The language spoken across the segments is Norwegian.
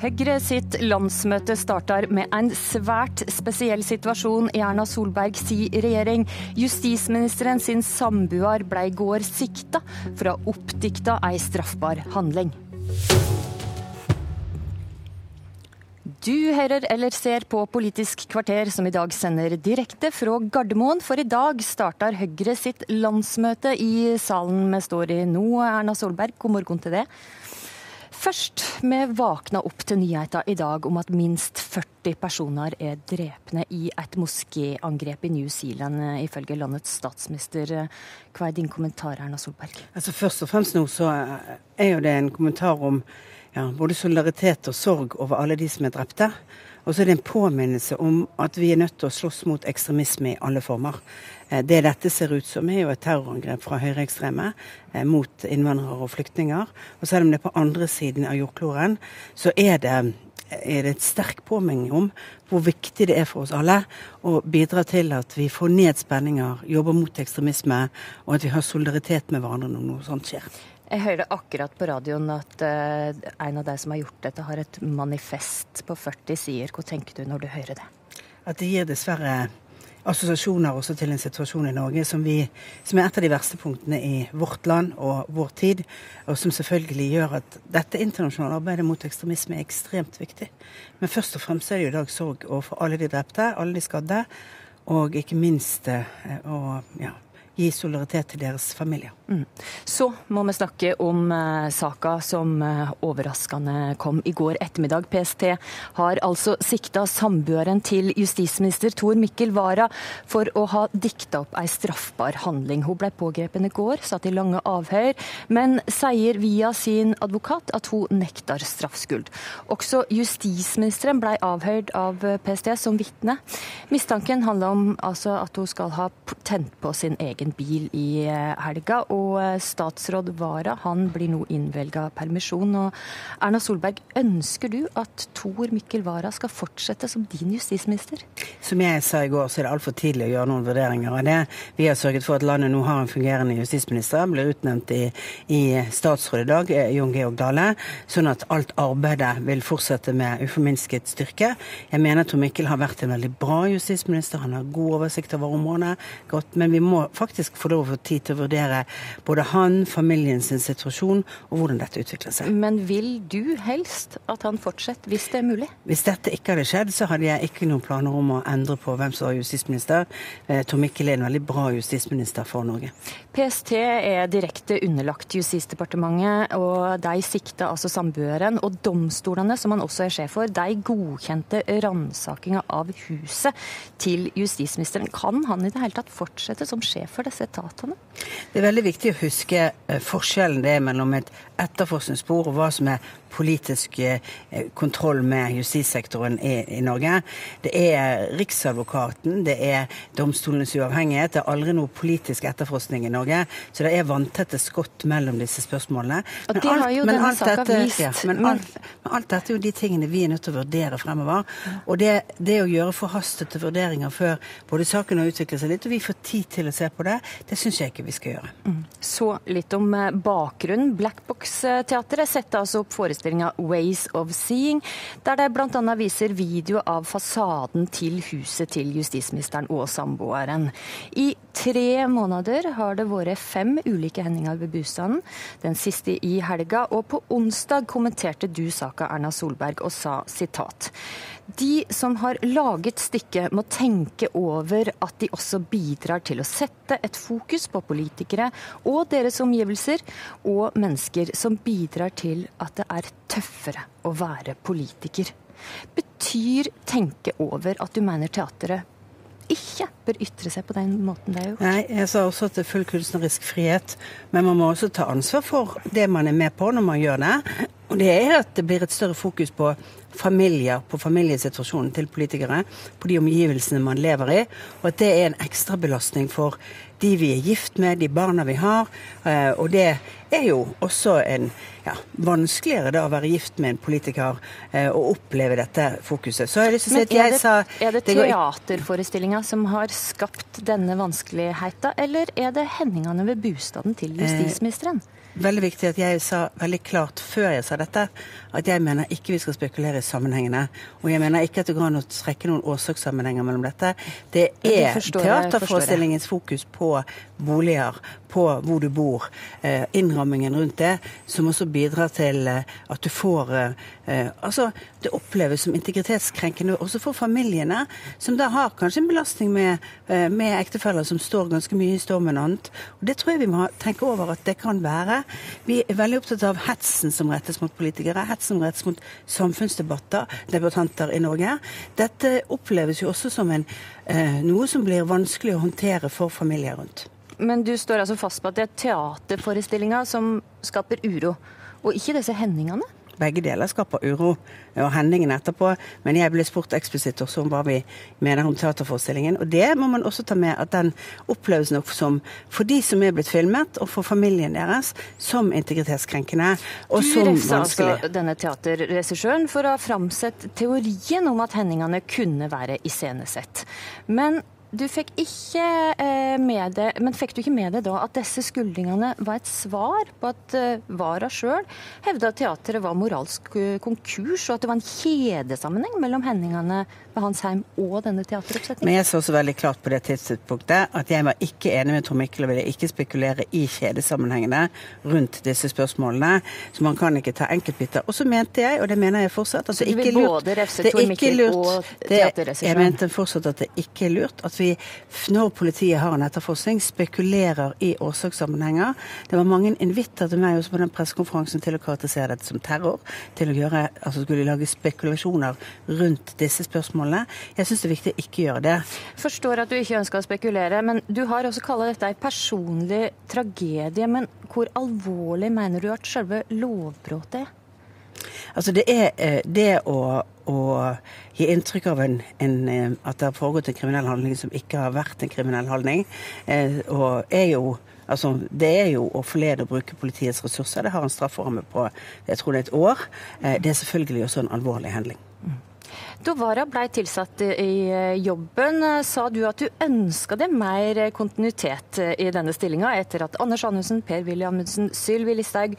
Høyre sitt landsmøte starter med en svært spesiell situasjon i Erna Solberg si regjering. Justisministeren sin samboer ble i går sikta for å ha oppdikta ei straffbar handling. Du hører eller ser på Politisk kvarter, som i dag sender direkte fra Gardermoen. For i dag starter Høyre sitt landsmøte i salen vi står i nå. Erna Solberg, god morgen til det. Først, vi våkna opp til nyheten i dag om at minst 40 personer er drepne i et moskéangrep i New Zealand, ifølge landets statsminister. Hva er din kommentar, Erna Solberg? Altså Først og fremst nå så er jo det en kommentar om ja, både solidaritet og sorg over alle de som er drepte. Og så er det en påminnelse om at vi er nødt til å slåss mot ekstremisme i alle former. Eh, det dette ser ut som, er jo et terrorangrep fra høyreekstreme eh, mot innvandrere og flyktninger. Og selv om det er på andre siden av jordkloden, så er det, er det et sterk påminning om hvor viktig det er for oss alle å bidra til at vi får ned spenninger, jobber mot ekstremisme, og at vi har solidaritet med hverandre når noe sånt skjer. Jeg hørte akkurat på radioen at uh, en av de som har gjort dette, har et manifest på 40 sider. Hva tenker du når du hører det? At det gir dessverre assosiasjoner også til en situasjon i Norge som, vi, som, er et av de verste punktene i vårt land og vår tid, og som selvfølgelig gjør at dette internasjonale arbeidet mot ekstremisme er ekstremt viktig. Men først og fremst er det jo i dag sorg overfor alle de drepte, alle de skadde, og ikke minst uh, og, ja, gi solidaritet til deres familier. Mm. Så må vi snakke om uh, saka som uh, overraskende kom i går ettermiddag. PST har altså sikta samboeren til justisminister Tor Mikkel Wara for å ha dikta opp ei straffbar handling. Hun ble pågrepet i går, satt i lange avhør, men sier via sin advokat at hun nekter straffskyld. Også justisministeren ble avhørt av PST som vitne. Mistanken handler om altså, at hun skal ha tent på sin egen egen bil i eh, helga. Og eh, statsråd Wara han blir nå innvelga permisjon. Og Erna Solberg, ønsker du at Tor Mikkel Wara skal fortsette som din justisminister? Som jeg sa i går, så er det altfor tidlig å gjøre noen vurderinger av det. Vi har sørget for at landet nå har en fungerende justisminister. Blir utnevnt i, i statsråd i dag, eh, Jon Georg Dale. Sånn at alt arbeidet vil fortsette med uforminsket styrke. Jeg mener Tor Mikkel har vært en veldig bra justisminister. Han har god oversikt over området. Godt, men vi må faktisk få lov å få tid til å vurdere både han, familien sin situasjon og hvordan dette utvikler seg. Men vil du helst at han fortsetter, hvis det er mulig? Hvis dette ikke hadde skjedd, så hadde jeg ikke noen planer om å endre på hvem som var justisminister. Eh, Tor Mikkel er en veldig bra justisminister for Norge. PST er direkte underlagt Justisdepartementet, og de sikta altså samboeren. Og domstolene, som han også er sjef for, de godkjente ransakinga av huset til justisministeren. Kan han i det hele tatt fortsette som sjef for disse etatene? Det er veldig viktig å huske eh, forskjellen det er mellom et etterforskningsspor og hva som er politisk eh, kontroll med justissektoren i, i, Norge. Det er Riksadvokaten, det er domstolenes uavhengighet. Det er aldri noe politisk etterforskning i Norge. Så det er vanntette skott mellom disse spørsmålene. Og det alt, har jo denne saka vist. Ja, men, alt, men, alt, dette er jo de tingene vi er nødt til å vurdere fremover. Og det, det å gjøre forhastete vurderinger før både saken har utviklet seg litt, og vi får tid til å se på det, det syns jeg ikke vi skal gjøre. Mm. Så litt om eh, bakgrunnen. Blackbox-teatret setter altså opp forestillinga 'Ways of Seeing', der det bl.a. viser video av fasaden til huset til justisministeren og samboeren. I tre måneder har det vært fem ulike hendinger ved bostaden, den siste i helga. Og på onsdag kommenterte du saka, Erna Solberg, og sa sitat. De som har laget stykket må tenke over at de også bidrar til å sette et fokus på politikere og deres omgivelser, og mennesker som bidrar til at det er tøffere å være politiker. Betyr tenke over at du mener teatret ikke bør ytre seg på den måten det er gjort. Nei, jeg sa også at det er full kunstnerisk frihet, men man må også ta ansvar for det man er med på når man gjør det. Og det er at det blir et større fokus på familier, på familiesituasjonen til politikere, på de omgivelsene man lever i, og at det er en ekstrabelastning for de vi er gift med, de barna vi har. Eh, og det er jo også en ja, vanskeligere da å være gift med en politiker eh, og oppleve dette fokuset. Så har lyst til å si at jeg det, sa Er det teaterforestillinga som har skapt denne vanskeligheten, eller er det hendingene ved bostaden til Eh, justisministeren? Veldig viktig at jeg sa veldig klart før jeg sa dette, at jeg mener ikke vi skal spekulere i sammenhengene. Og jeg mener ikke at det går an å trekke noen årsakssammenhenger mellom dette. Det er teaterforestillingens fokus på boliger, på hvor du bor, eh, innrammingen rundt det, som også bidrar til eh, at du får eh, Altså, det oppleves som integritetskrenkende også for familiene, som da har kanskje en belastning med, med ektefeller som står ganske mye i stormen og annet. Og det tror jeg vi må tenke over at det kan være. Vi er veldig opptatt av hetsen som rettes mot politikere, hetsen som rettes mot samfunnsdebatter, debattanter i Norge. Dette oppleves jo også som en, eh, noe som blir vanskelig å håndtere for familier rundt. Men du står altså fast på at det er teaterforestillinga som skaper uro, og ikke disse hendingene? Begge deler skaper uro, og hendingene etterpå. Men jeg ble spurt eksplisitt også om hva vi mener om teaterforestillingen. Og det må man også ta med, at den oppleves nok som, for de som er blitt filmet, og for familien deres, som integritetskrenkende og Du som Du refsa altså denne teaterregissøren for å ha framsett teorien om at hendingene kunne være iscenesett. Men du fikk ikke eh, med det, men fikk du ikke med deg da at disse skuldringene var et svar på at eh, Vara sjøl hevda at teateret var moralsk eh, konkurs, og at det var en kjedesammenheng mellom hendingene ved hans heim og denne teateroppsetningen? Men jeg så også veldig klart på det tidspunktet at jeg var ikke enig med Tor Mikkel og ville ikke spekulere i kjedesammenhengene rundt disse spørsmålene. Så man kan ikke ta enkeltbiter. Og så mente jeg, og det mener jeg fortsatt, at Så det ikke er lurt det er ikke lurt. Det- Jeg mente fortsatt at det ikke er lurt at vi, når politiet har en etterforskning, spekulerer i årsakssammenhenger. Det var mange invitter til meg også på den pressekonferansen til å karakterisere dette som terror. Til å gjøre, altså skulle lage spekulasjoner rundt disse spørsmålene. Jeg syns det er viktig å ikke gjøre det. Forstår at du ikke ønsker å spekulere, men du har også kalla dette ei personlig tragedie. Men hvor alvorlig mener du at selve lovbruddet er? Altså det er eh, det å, å gi inntrykk av en, en, eh, at det har foregått en kriminell handling som ikke har vært en kriminell handling, eh, og er jo Altså, det er jo å forlede å bruke politiets ressurser. Det har en strafferamme på jeg tror det er et år. Eh, Det er selvfølgelig også en alvorlig handling. Da Vara blei tilsatt i eh, jobben, eh, sa du at du ønska deg mer eh, kontinuitet i denne stillinga, etter at Anders Anundsen, Per-Willy Amundsen, Sylvi Listhaug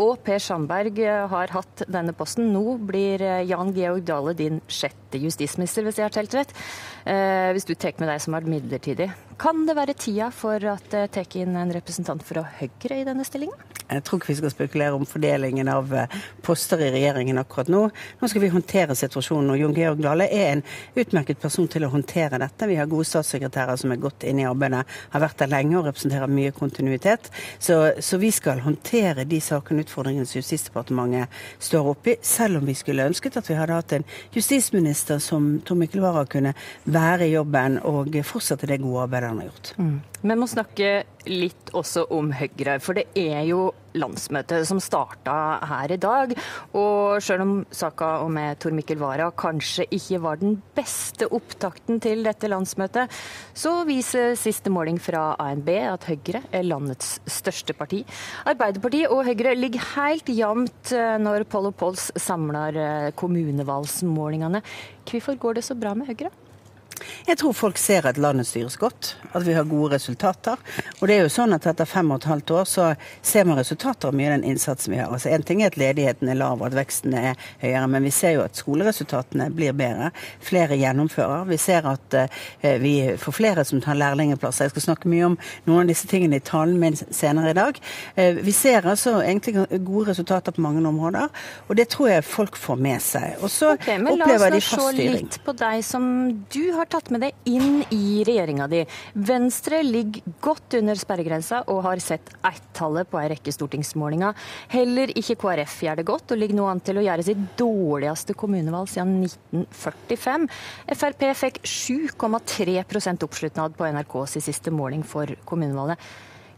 og Per Sandberg har hatt denne posten. Nå blir Jan Georg Dale din sjette justisminister, hvis jeg har telt rett. Eh, hvis du tar med deg som er midlertidig. Kan det være tida for at det tar inn en representant fra Høyre i denne stillinga? Jeg tror ikke vi skal spekulere om fordelingen av eh, poster i regjeringen akkurat nå. Nå skal vi håndtere situasjonen, og Jon Georg Dale er en utmerket person til å håndtere dette. Vi har gode statssekretærer som er godt inne i arbeidet, har vært der lenge og representerer mye kontinuitet. Så, så vi skal håndtere de sakene og utfordringene som Justisdepartementet står oppi, selv om vi skulle ønsket at vi hadde hatt en justisminister som Tor Mikkel Wara kunne være i jobben og fortsette det gode arbeidet han har gjort. Vi må snakke litt også om Høyre, for det er jo landsmøtet som starta her i dag. Og selv om saka med Tor Mikkel Wara kanskje ikke var den beste opptakten til dette landsmøtet, så viser siste måling fra ANB at Høyre er landets største parti. Arbeiderpartiet og Høyre ligger helt jevnt eh, når Poll og Polls samler eh, kommunevalgsmålingene. Hvorfor går det så bra med Høyre? Jeg tror folk ser at landet styres godt, at vi har gode resultater. Og det er jo sånn at etter fem og et halvt år så ser man resultater av mye av den innsatsen vi har. Altså En ting er at ledigheten er lav og at veksten er høyere, men vi ser jo at skoleresultatene blir bedre. Flere gjennomfører. Vi ser at eh, vi får flere som tar lærlingplasser. Jeg skal snakke mye om noen av disse tingene i talen min senere i dag. Eh, vi ser altså egentlig gode resultater på mange områder, og det tror jeg folk får med seg. Og så opplever de Ok, men La oss nå se litt på deg som du har tatt med deg inn i regjeringa di. Venstre ligger godt under sperregrensa og har sett ett-tallet på ei rekke stortingsmålinger. Heller ikke KrF gjør det godt, og ligger nå an til å gjøre sitt dårligste kommunevalg siden 1945. Frp fikk 7,3% oppslutnad på NRKs siste måling for kommunevalget.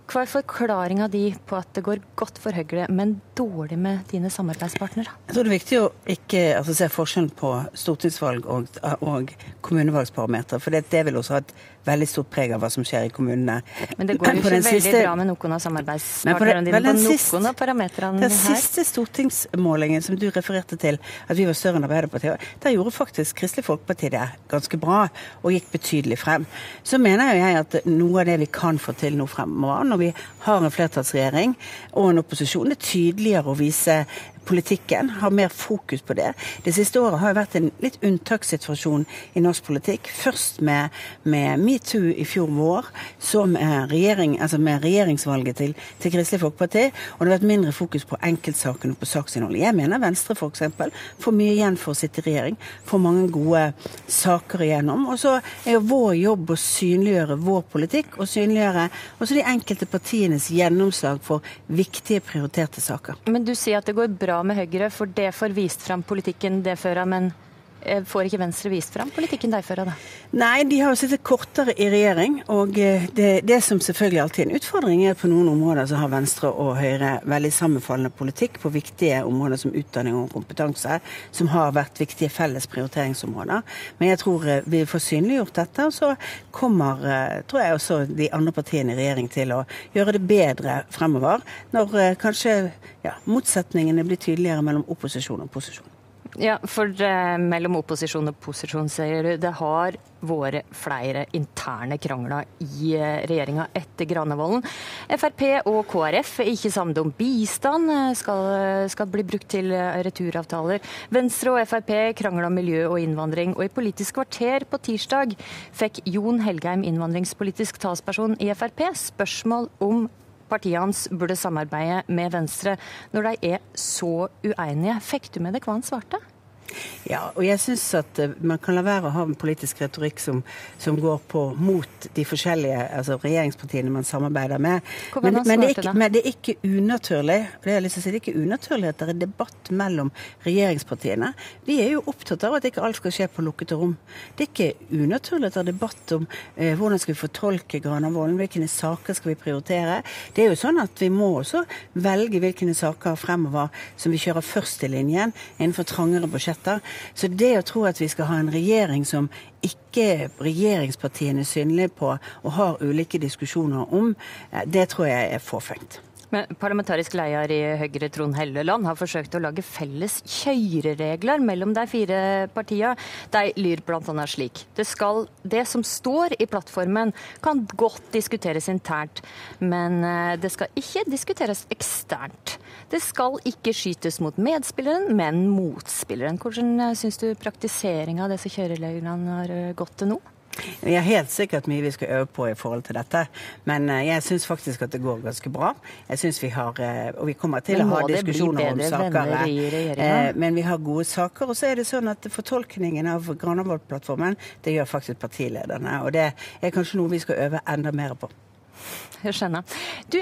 Hva er forklaringa di på at det går godt for Høyre, men dårlig med dine samarbeidspartnere? Jeg tror det er viktig å ikke altså, se forskjellen på stortingsvalg og, og kommunevalgsparameter, For det, det vil også ha et veldig stort preg av hva som skjer i kommunene. Men det går jo ikke veldig siste... bra med noen av samarbeidspartnerne dine på noen av parametrene her. Den siste stortingsmålingen som du refererte til, at vi var større enn Arbeiderpartiet, der gjorde faktisk Kristelig Folkeparti det ganske bra og gikk betydelig frem. Så mener jeg at noe av det vi kan få til nå fremover, når vi har en flertallsregjering og en opposisjon, det er tydeligere å vise politikken, har mer fokus på det. Det siste året har jo vært en litt unntakssituasjon i norsk politikk. Først med, med metoo i fjor vår, så med, regjering, altså med regjeringsvalget til, til, Kristelig Folkeparti. Og det har vært mindre fokus på enkeltsakene og på saksinnholdet. Jeg mener Venstre f.eks. får mye igjen for å sitte i regjering. Får mange gode saker igjennom. Og så er jo vår jobb å synliggjøre vår politikk, og synliggjøre også de enkelte partienes gjennomslag for viktige, prioriterte saker. Men du sier at det går bra bra med Høyre, for det får vist fram politikken det fører, men Får ikke Venstre vist fram politikken de fører, da? Nei, de har jo sittet kortere i regjering. Og eh, det, det, som selvfølgelig alltid er en utfordring, er at på noen områder så har Venstre og Høyre veldig sammenfallende politikk på viktige områder som utdanning og kompetanse, som har vært viktige felles prioriteringsområder. Men jeg tror eh, vi får synliggjort dette, og så kommer tror jeg også de andre partiene i regjering til å gjøre det bedre fremover. Når kanskje ja, motsetningene blir tydeligere mellom opposisjon og posisjon. Ja, for eh, mellom opposisjon og posisjon, sier du. Det har vært flere interne krangler i uh, regjeringa etter Granavolden. Frp og KrF er ikke samlet om bistand uh, skal, skal, bli brukt til returavtaler. Venstre og Frp krangler om miljø og innvandring. Og i Politisk kvarter på tirsdag fikk Jon Helgheim, innvandringspolitisk talsperson i Frp, spørsmål om partiet hans burde samarbeide med Venstre når de er så uenige. Fikk du med deg hva han svarte? Ja, og jeg syns at eh, man kan la være å ha en politisk retorikk som, som går på mot de forskjellige altså regjeringspartiene man samarbeider med. Men, men, det ikke, men, det er ikke, unaturlig det er, si, det er ikke unaturlig at det er debatt mellom regjeringspartiene. Vi er jo opptatt av at ikke alt skal skje på lukkede rom. Det er ikke unaturlig at det er debatt om eh, hvordan skal vi fortolke Granavolden, hvilke saker skal vi prioritere. Det er jo sånn at vi må også velge hvilke saker fremover som vi kjører først i linjen innenfor trangere budsjett budsjetter. Så det å tro at vi skal ha en regjering som ikke regjeringspartiene er synlige på og har ulike diskusjoner om, eh, det tror jeg er fåfengt. Men parlamentarisk leder i Høyre, Trond Helleland, har forsøkt å lage felles kjøreregler mellom de fire partiene. De lyr bl.a. slik. Det, skal, det som står i plattformen kan godt diskuteres internt, men eh, det skal ikke diskuteres eksternt. Det skal ikke skytes mot medspilleren, men motspilleren. Hvordan eh, syns du praktiseringa av disse kjørereglene har eh, gått til nå? Vi har helt sikkert mye vi skal øve på i forhold til dette, men eh, jeg syns faktisk at det går ganske bra. Jeg synes vi har, eh, Og vi kommer til å ha diskusjoner om saker. Eh, men vi har gode saker. Og så er det sånn at fortolkningen av Granavolden-plattformen, det gjør faktisk partilederne. Og det er kanskje noe vi skal øve enda mer på. Jeg skjønner. Du,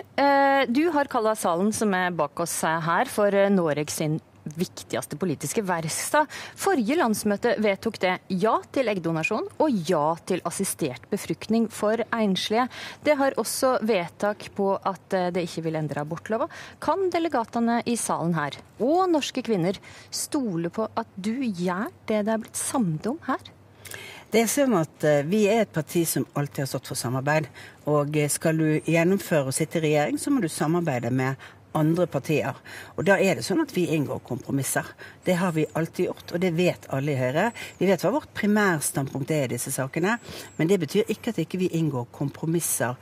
du har kalla salen som er bak oss her, for Noreg sin viktigste politiske verkstad. Forrige landsmøte vedtok det ja til eggdonasjon og ja til assistert befruktning for enslige. Det har også vedtak på at eh, det ikke vil endre abortlova. Kan delegatene i salen her, og norske kvinner, stole på at du gjør det det er blitt samlet om her? Det er sånn at eh, Vi er et parti som alltid har stått for samarbeid. Og eh, skal du gjennomføre og sitte i regjering, så må du samarbeide med andre partier. Og da er det sånn at vi inngår kompromisser. Det har vi alltid gjort, og det vet alle i Høyre. Vi vet hva vårt primærstandpunkt er i disse sakene, men det betyr ikke at ikke vi ikke inngår kompromisser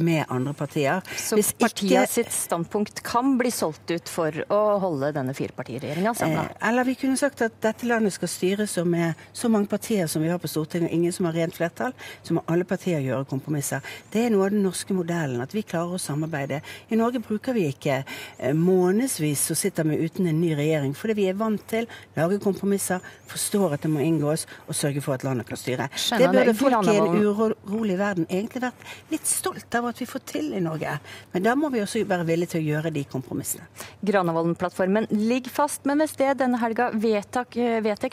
med andre partier. Så Hvis partiet ikke, sitt standpunkt kan bli solgt ut for å holde denne firepartiregjeringa samla? Eh, eller vi kunne sagt at dette landet skal styres med så mange partier som vi har på Stortinget, og ingen som har rent flertall, så må alle partier gjøre kompromisser. Det er noe av den norske modellen, at vi klarer å samarbeide. I Norge bruker vi ikke eh, månedsvis og sitter vi uten en ny regjering, fordi vi er vant til å lage kompromisser, forstår at det må inngås, og sørge for at landet kan styre. det burde folk i en urolig verden egentlig vært litt stolt av at vi får til i Norge. Men da må vi også være villige til å gjøre de kompromissene. Granavolden-plattformen ligger fast, men hvis det denne helga vedtar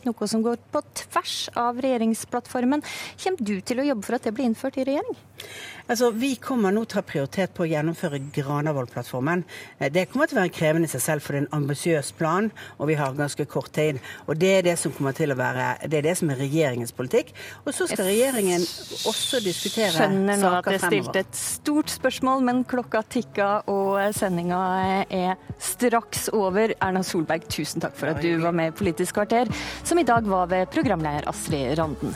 noe som går på tvers av regjeringsplattformen, kommer du til å jobbe for at det blir innført i regjering? Altså, Vi kommer nå til å ha prioritet på å gjennomføre Granavolden-plattformen. Eh, det kommer til å være krevende i seg selv, for det er en ambisiøs plan, og vi har ganske kort tid. Og det er det som kommer til å være Det er det som er regjeringens politikk. Og så skal regjeringen også diskutere saker fremover. Skjønner nå at jeg stilte et stort spørsmål, men klokka tikka og sendinga er straks over. Erna Solberg, tusen takk for at du var med i Politisk kvarter, som i dag var ved programleder Astrid Randen.